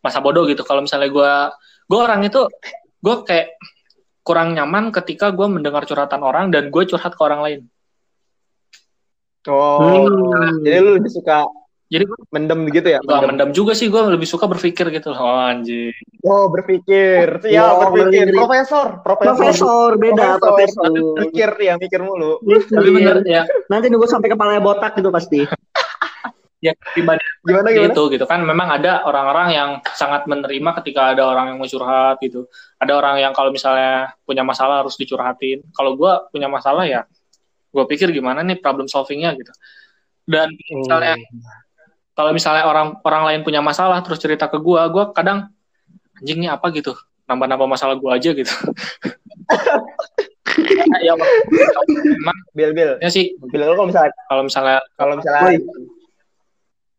masa bodoh gitu kalau misalnya gue gue orang itu gue kayak kurang nyaman ketika gue mendengar curhatan orang dan gue curhat ke orang lain Oh, Hmm. jadi lu lebih suka jadi gue mendem gitu ya? nggak mendam juga sih gue lebih suka berpikir gitu oh anjing Oh, berpikir. Siap, Oh, berpikir. Profesor, profesor. Profesor beda Profesor. profesor. Mikir ya, mikir mulu. Tapi bener ya, Nanti nunggu sampai kepalanya botak gitu pasti. ya pribadi Gimana gimana? gitu gitu kan memang ada orang-orang yang sangat menerima ketika ada orang yang mau curhat gitu ada orang yang kalau misalnya punya masalah harus dicurhatin kalau gue punya masalah ya gue pikir gimana nih problem solvingnya gitu dan misalnya kalau misalnya orang orang lain punya masalah terus cerita ke gue gue kadang anjing ini apa gitu nambah-nambah masalah gue aja gitu ya emang Bil, bil. ya sih Bil, lu kalau misalnya kalau misalnya kalau misalnya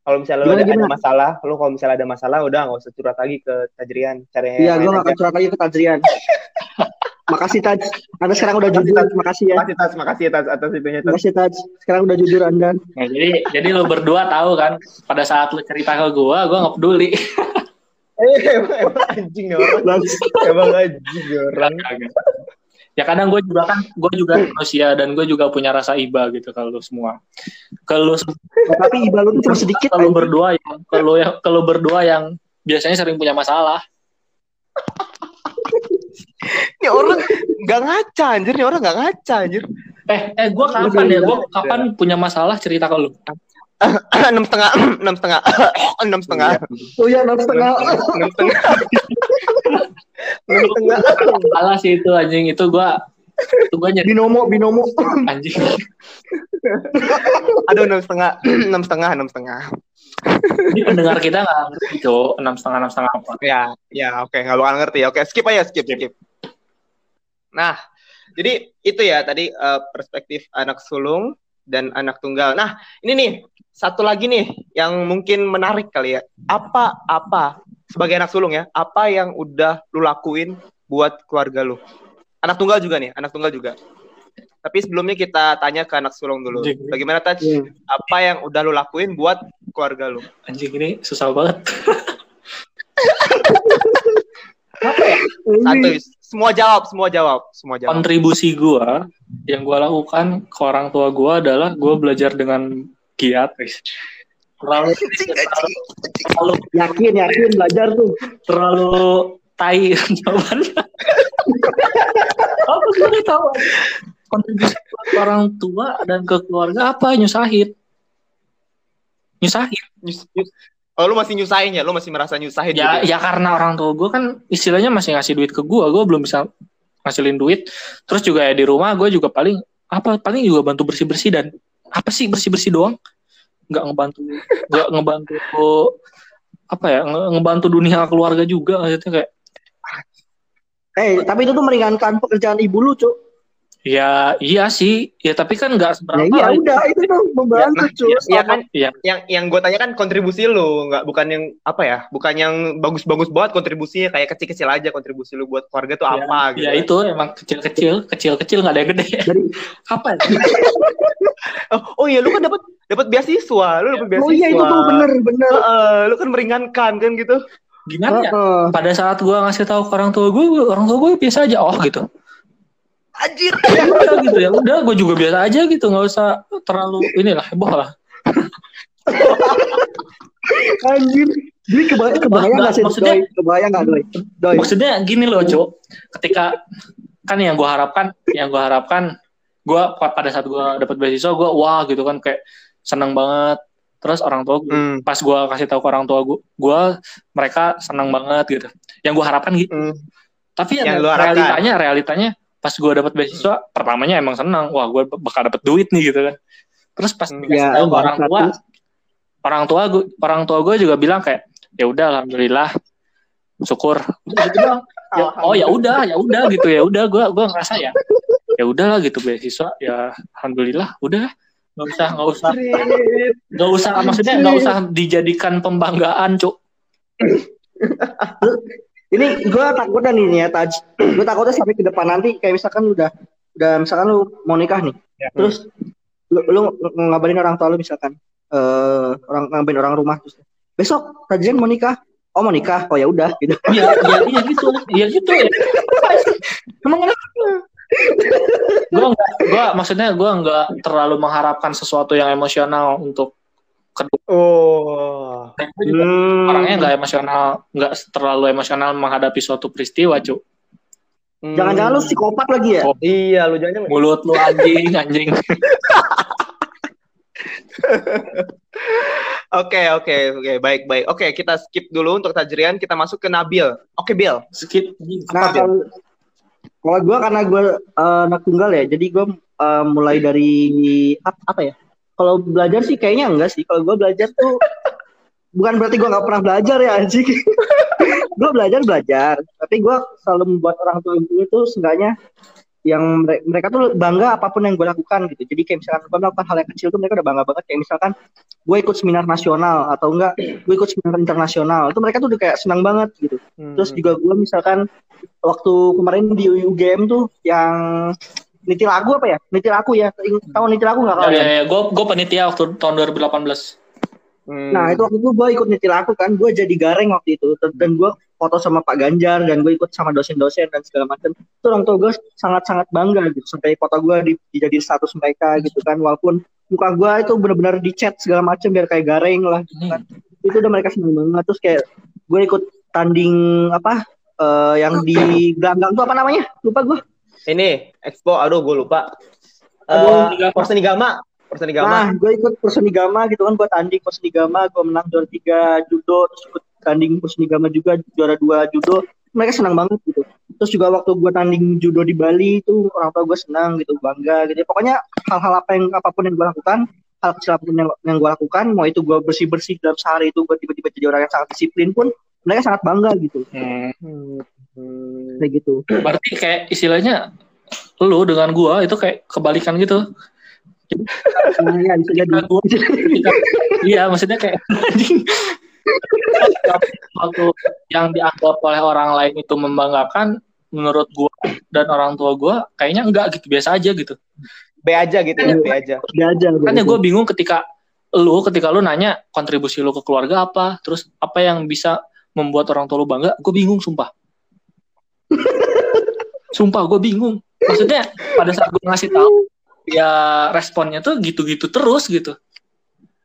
kalau misalnya lu Gimana, ada, ada gimana? masalah, lu kalau misalnya ada masalah udah nggak usah curhat lagi ke Tajrian. Caranya Iya, gue lain gak akan curhat lagi ke Tajrian. makasih Taj. Anda sekarang udah Makasih, jujur. Taj. Makasih ya. Makasih Tas, makasih Tas atas itunya Tas. Makasih Taj. Sekarang udah jujur Anda. Nah, jadi jadi lo berdua tahu kan pada saat lo cerita ke gua, gua nggak peduli. Eh, emang, emang anjing orang. emang anjing orang. ya kadang gue juga kan gue juga manusia dan gue juga punya rasa iba gitu kalau semua. Kalau lu Tapi iba lu tuh cuma sedikit. kalau berdua yang kalau yang kalau berdua yang biasanya sering punya masalah. Ini orang nggak ngaca anjir, nih orang nggak ngaca anjir. Eh eh gue kapan ya? Gue kapan punya masalah cerita ke lu? enam setengah, enam setengah, enam setengah, Oh iya, enam setengah. enam setengah, enam setengah. Salah sih itu anjing itu gue itu gue nyari Binomo, binomo. anjing. Aduh, enam setengah, enam setengah, enam setengah. Ini pendengar kita nggak ngerti cowok enam setengah enam setengah apa. Ya, ya, oke, nggak bakal ngerti. Oke, skip aja, skip, skip. Nah, jadi itu ya tadi eh, perspektif anak sulung dan anak tunggal. Nah, ini nih satu lagi nih yang mungkin menarik kali ya. Apa apa sebagai anak sulung ya? Apa yang udah lu lakuin buat keluarga lu? Anak tunggal juga nih, anak tunggal juga. Tapi sebelumnya kita tanya ke anak sulung dulu. Anjing. Bagaimana Taj? Iya. Apa yang udah lu lakuin buat keluarga lu? Anjing ini susah banget. Apa ya? Santuy. Semua jawab, semua jawab, semua jawab. kontribusi gua yang gua lakukan ke orang tua gua adalah gua belajar dengan giat guys. terlalu terlalu Yakin, yakin belajar tuh. terlalu tai jawabannya apa gue tahu? Kontribusi ke orang tua dan ke keluarga apa? Nyusahin nyusahin Nyus- nyus- Oh, lu masih nyusahin ya? Lu masih merasa nyusahin ya gitu ya karena orang tua gue kan istilahnya masih ngasih duit ke gue gue belum bisa ngasilin duit terus juga ya di rumah gue juga paling apa paling juga bantu bersih bersih dan apa sih bersih bersih doang nggak ngebantu nggak ngebantu apa ya nge- ngebantu dunia keluarga juga maksudnya kayak Eh, tapi itu tuh meringankan pekerjaan ibu lu, Cuk. Ya iya sih ya tapi kan nggak Ya seberapa iya lah. udah, itu tuh membantu, nah, Cuk. Iya kan? Iya. Yang yang gue tanya kan kontribusi lu, nggak bukan yang apa ya? Bukan yang bagus-bagus banget kontribusinya kayak kecil-kecil aja kontribusi lu buat keluarga tuh Ya, apa gitu. ya itu emang kecil-kecil kecil-kecil nggak ada yang gede Dari apa ya? Oh, oh iya, lu kan dapat dapat beasiswa, lu dapat beasiswa. Oh iya itu tuh bener, bener. Heeh, lu kan meringankan kan gitu. gimana ya Heeh. pada saat gua ngasih tahu ke orang tua gue orang tua gue biasa aja oh gitu Anjir. ya udah gitu ya udah gue juga biasa aja gitu nggak usah terlalu inilah heboh lah Anjir. Jadi kebayang, kebayang Nggak, gak sih, maksudnya- Doi? Kebayang gak, Doi? Doi. maksudnya gini loh cok ketika kan yang gue harapkan yang gue harapkan gue pada saat gue dapat beasiswa gue wah gitu kan kayak seneng banget terus orang tua Hmm. pas gue kasih tahu ke orang tua gue gue mereka seneng banget gitu yang gue harapkan gitu Hmm. tapi Yang yang realitanya realitanya pas gue dapat beasiswa pertamanya emang senang wah gue bakal dapat duit nih gitu kan. Terus pas Hmm. dikasih Ya, tahu orang tua orang tua gue orang tua gue juga bilang kayak ya udah alhamdulillah syukur. Gitu doang. Ya, oh ya udah ya udah gitu ya udah gue gue ngerasa ya ya udahlah gitu beasiswa ya alhamdulillah udah. Nggak usah nggak usah. Nggak usah maksudnya nggak usah dijadikan pembanggaan cuk Ini gue takutnya nih, ya, Taj. Gue takutnya sampai ke depan nanti, kayak misalkan lu udah, udah misalkan lu mau nikah nih. Terus lu, lu ng- ngabarin orang tua lu misalkan, eh orang ngabarin orang rumah terus besok Tajian mau nikah. Oh mau nikah, oh ya udah gitu. Iya, iya, iya gitu, iya gitu ya. Emang kenapa? Gue gue maksudnya gue nggak terlalu mengharapkan sesuatu yang emosional untuk kedua Oh. juga Hmm. orangnya nggak emosional nggak terlalu emosional menghadapi suatu peristiwa cu Hmm. Jangan-jangan lu psikopat lagi ya? Oh. Iya, lu jangan mulut lu anjing anjing Oke, oke, oke, baik, baik. Oke, kita skip dulu untuk Tajrian, kita masuk ke Nabil. Oke, Bill. skip Nah, Apa, Bil? kalau kalau gue karena gue eh, anak tunggal ya, jadi gue eh, mulai dari apa, apa ya? Kalau belajar sih kayaknya enggak sih. Kalau gue belajar tuh bukan berarti gue nggak pernah belajar ya anjing. gue belajar belajar, tapi gue selalu membuat orang tua gue itu seenggaknya yang mere- mereka tuh bangga apa pun yang gue lakukan gitu. Jadi kayak misalkan gue melakukan hal yang kecil tuh mereka udah bangga banget. Kayak misalkan gue ikut seminar nasional atau enggak gue ikut seminar internasional, itu mereka tuh udah kayak senang banget gitu. Hmm. Terus juga gue misalkan waktu kemarin di UGM tuh yang niti lagu apa ya? Niti lagu ya. Tahu niti lagu nggak ya, kalian? ya, ya. gue gue penitia waktu tahun 2018 Hmm. Nah itu waktu itu gue ikut niti lagu kan, gue jadi gareng waktu itu dan gue foto sama Pak Ganjar dan gue ikut sama dosen-dosen dan segala macam. Itu orang tua gue sangat-sangat bangga gitu sampai foto gue di, dijadi status mereka gitu kan, walaupun muka gue itu benar-benar dicat segala macam biar kayak gareng lah gitu kan. Itu udah mereka seneng banget terus kayak gue ikut tanding apa eh, yang di gelanggang tuh apa namanya? Lupa gue. Ini Expo, aduh gue lupa. Aduh, Eh, Porsenigama, Porsenigama. Nah, gue ikut Persenigama gitu kan, gue tanding Persenigama, gue menang juara tiga judo, terus ikut tanding Persenigama juga juara dua judo. Mereka senang banget gitu. Terus juga waktu gue tanding judo di Bali itu orang tua gue senang gitu, bangga gitu. Pokoknya hal-hal apa yang apa pun yang gue lakukan, hal kecil apa pun yang, yang gue lakukan, mau itu gue bersih bersih dalam sehari itu gue tiba-tiba jadi orang yang sangat disiplin pun, mereka sangat bangga gitu, Hmm. Hmm. Hmm. kayak gitu. berarti kayak istilahnya lu dengan gua itu kayak kebalikan gitu Nah, ya, bisa jadi. Gua- iya maksudnya kayak anjing waktu yang dianggap oleh orang lain itu membanggakan menurut gua dan orang tua gua kayaknya enggak gitu biasa aja gitu B aja gitu ya, B aja. Dia aja. makanya gue bingung ketika lu ketika lu nanya kontribusi lu ke keluarga apa terus apa yang bisa membuat orang tua lu bangga gue bingung sumpah sumpah gue bingung. Maksudnya pada saat gue ngasih tahu ya responnya tuh gitu-gitu terus gitu.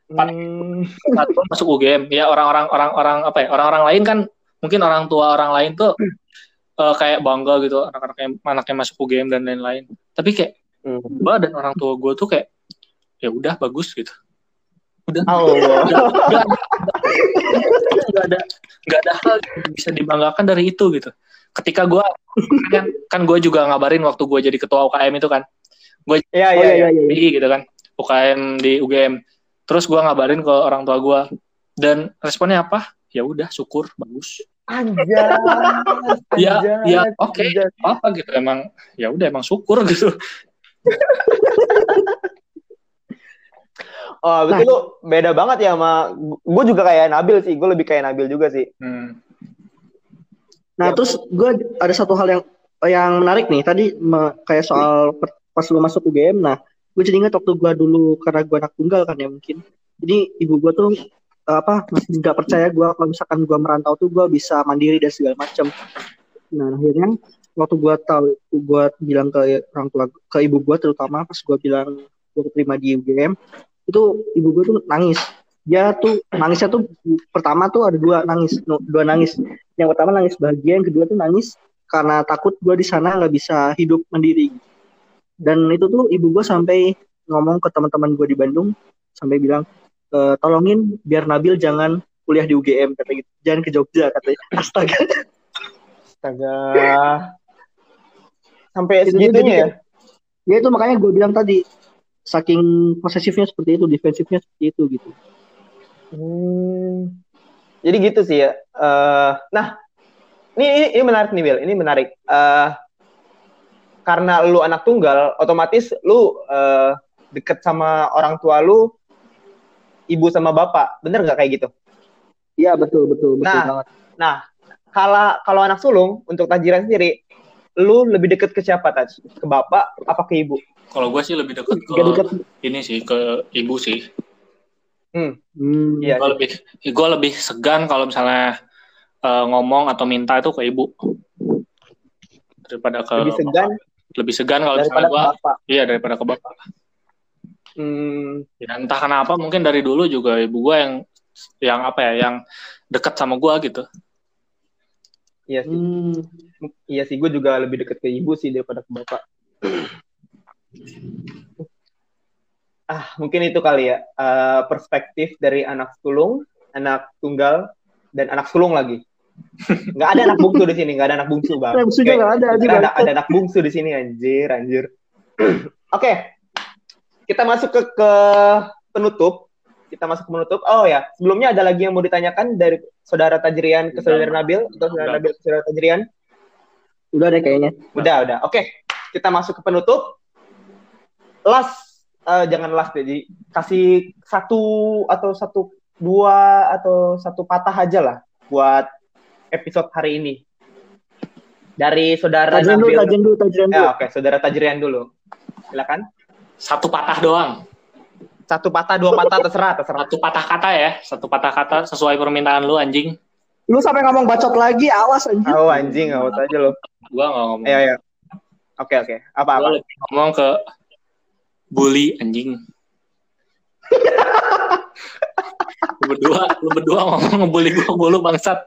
Hmm. saat gue masuk UGM ya orang-orang orang-orang apa ya orang-orang lain kan mungkin orang tua orang lain tuh eh, kayak bangga gitu anak-anaknya anaknya masuk UGM dan lain-lain. Tapi kayak Hmm. gue dan orang tua gue tuh kayak ya udah bagus gitu. Udah. Nggak nggak- nggak ada nggak ada hal yang bisa dibanggakan dari itu gitu ketika gue kan kan gue juga ngabarin waktu gue jadi ketua UKM itu kan Oh iya, iya iya. iya. iya. UI gitu kan UKM di UGM terus gue ngabarin ke orang tua gue dan responnya apa ya udah syukur bagus Anjay. Ya, anjay, ya, oke. anjay. apa gitu emang ya udah emang syukur gitu Oh, betul lu beda banget ya sama gue juga kayak Nabil sih. Gue lebih kayak Nabil juga sih. Hmm. Nah, Ya. terus gue ada satu hal yang yang menarik nih. Tadi me- kayak soal pas lu masuk UGM. Nah, gue jadi ingat waktu gue dulu karena gue anak tunggal kan ya mungkin. Jadi ibu gue tuh apa masih nggak percaya gue kalau misalkan gue merantau tuh gue bisa mandiri dan segala macam. Nah, akhirnya waktu gue tahu gue bilang ke orang tua ke ibu gue terutama pas gue bilang gue terima di UGM itu ibu gue tuh nangis. Dia tuh nangisnya tuh pertama tuh ada dua nangis, dua nangis yang pertama nangis bahagia, yang kedua tuh nangis karena takut gue di sana nggak bisa hidup mandiri. Dan itu tuh ibu gue sampai ngomong ke teman-teman gue di Bandung sampai bilang e, tolongin biar Nabil jangan kuliah di UGM kata gitu, jangan ke Jogja katanya. Astaga. Astaga. Sampai segitunya ya. Ya itu makanya gue bilang tadi saking posesifnya seperti itu, defensifnya seperti itu gitu. Hmm. Jadi gitu sih ya. Eh, nah, ini, ini ini menarik nih Bill. Ini menarik. Eh, karena lu anak tunggal, otomatis lu eh, deket sama orang tua lu, ibu sama bapak. Bener nggak kayak gitu? Iya betul betul betul Nah, banget. Nah, kalau kalau anak sulung untuk Tajiran sendiri, lu lebih deket ke siapa Taj? Ke bapak apa ke ibu? kalau gue sih lebih dekat ke deket. ini sih ke ibu sih Hmm. Iya. gue lebih gue lebih segan kalau misalnya eh, ngomong atau minta itu ke ibu daripada ke Lebih segan lebih segan kalau misalnya gue bapak. iya daripada ke bapak Hmm, Ya, entah kenapa mungkin dari dulu juga ibu gue yang yang apa ya yang dekat sama gue gitu. iya sih. Hmm. Iya sih, gue juga lebih deket ke ibu sih daripada ke bapak. ah, mungkin itu kali ya eh, perspektif dari anak sulung, anak tunggal, dan anak sulung lagi. Nggak ada anak bungsu di sini, nggak ada anak bungsu bang. Nah, Oke. nggak ada anjir. ada, ada anak bungsu di sini anjir, anjir. Oke, kita masuk ke, ke penutup. Kita masuk ke penutup. Oh ya, sebelumnya ada lagi yang mau ditanyakan dari saudara Tajrian ke saudara Nabil atau saudara Nabil ke saudara Tajrian? Udah deh kayaknya. Udah, udah. Oke, kita masuk ke penutup. Last, eh, jangan last deh. Jadi, kasih satu atau satu dua atau satu patah aja lah buat episode hari ini. Dari saudara Tajian dulu, tajian dulu, tajian dulu. Ya, oke, saudara Tajrian dulu. Silakan. Satu patah doang. Satu patah, dua patah, terserah, terserah. Satu patah kata ya, satu patah kata sesuai permintaan lu anjing. Lu sampai ngomong bacot lagi, awas anjir. Oh anjing, awas aja lo. Gua nggak ngomong. Ayo, ayo. Oke, oke. Apa, Gua apa? lebih ngomong ke bully anjing. lu berdua, lu berdua ngomong ngebully gua mulu bangsat.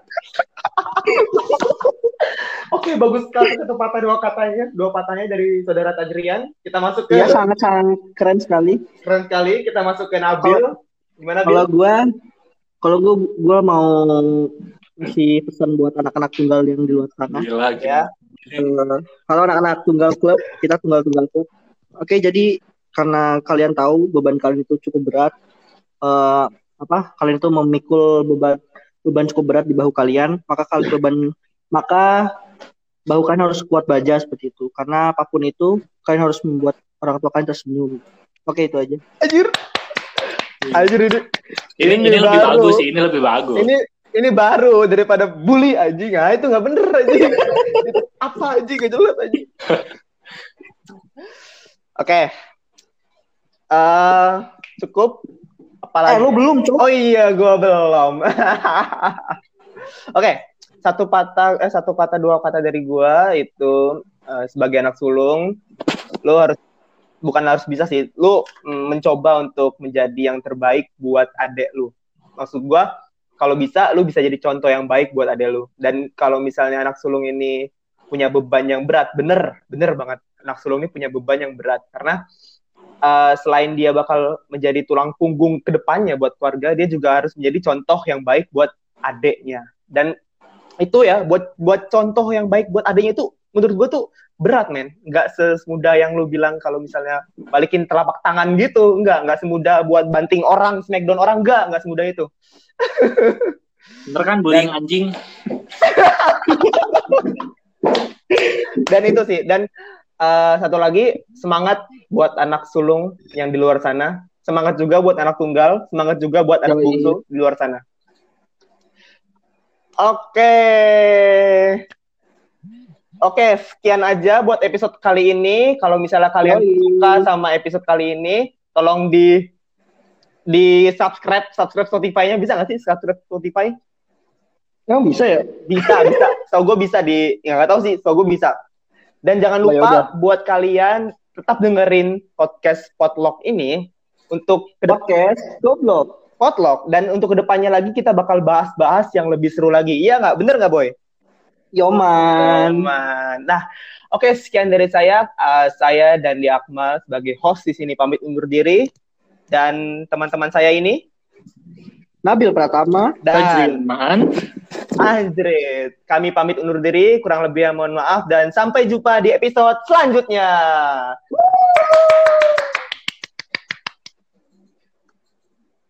Oke, bagus sekali satu patah, dua katanya. Dua patahnya dari saudara Tajrian. Kita masuk ke Iya sangat-sangat keren sekali. keren sekali. Kita masuk ke Nabil. Gimana, Bil? Kalau gua kalau gua gua mau ngasih pesan buat anak-anak tunggal yang di luar sana. Gila, gila. Ya. Eh, kalau anak-anak tunggal klub, kita tunggal tunggal klub. Oke, jadi karena kalian tahu beban kalian itu cukup berat, eh, apa? Kalian itu memikul beban beban cukup berat di bahu kalian, maka kalian beban maka bahu kalian harus kuat baja seperti itu. Karena apa pun itu, kalian harus membuat orang tua kalian tersenyum. Oke, itu aja. Anjir. Anjir ini. Ini, Ini ini lebih baru. bagus sih, ini lebih bagus. Ini ini baru daripada bully anjing. Ah, itu nggak bener anjing. Apa anjing? Gak jelas anjing. Oke. Eh, cukup. Apalagi? Eh, lu belum, Cok. Oh iya, gua belum. Oke, satu patah eh satu patah dua kata dari gua itu eh, sebagai anak sulung, lu harus bukan harus bisa sih, lu mencoba untuk menjadi yang terbaik buat adek lu. Maksud gua kalau bisa lu bisa jadi contoh yang baik buat adek lu. Dan kalau misalnya anak sulung ini punya beban yang berat, bener, bener banget. Anak sulung ini punya beban yang berat karena uh, selain dia bakal menjadi tulang punggung ke depannya buat keluarga, dia juga harus menjadi contoh yang baik buat adeknya. Dan itu ya, buat buat contoh yang baik buat adeknya itu menurut gue tuh berat men. Nggak semudah yang lu bilang kalau misalnya balikin telapak tangan gitu. Nggak, nggak semudah buat banting orang, smackdown orang. Nggak, nggak semudah itu. Bener kan bullying anjing? Dan itu sih. Dan uh, satu lagi, semangat buat anak sulung yang di luar sana. Semangat juga buat anak tunggal. Semangat juga buat anak bungsu di luar sana. Oke. Oke, sekian aja buat episode kali ini. Kalau misalnya kalian Yoi. suka sama episode kali ini, tolong di di subscribe subscribe Spotify-nya bisa nggak sih subscribe Spotify? Emang bisa ya? Bisa, bisa. So gue bisa di, ya nggak tahu sih. So gue bisa. Dan jangan Oh, ya lupa udah. buat kalian tetap dengerin podcast Potluck ini untuk Podcast goblok. Potluck dan untuk ke depannya lagi kita bakal bahas-bahas yang lebih seru lagi. Iya nggak? Bener nggak, Boy? Yoman. Aman. Nah, oke sekian dari saya. Uh, saya dan Akmal sebagai host di sini pamit undur diri dan teman-teman saya ini Nabil Pratama. dan Man. Andret. Kami pamit undur diri, kurang lebih mohon maaf dan sampai jumpa di episode selanjutnya.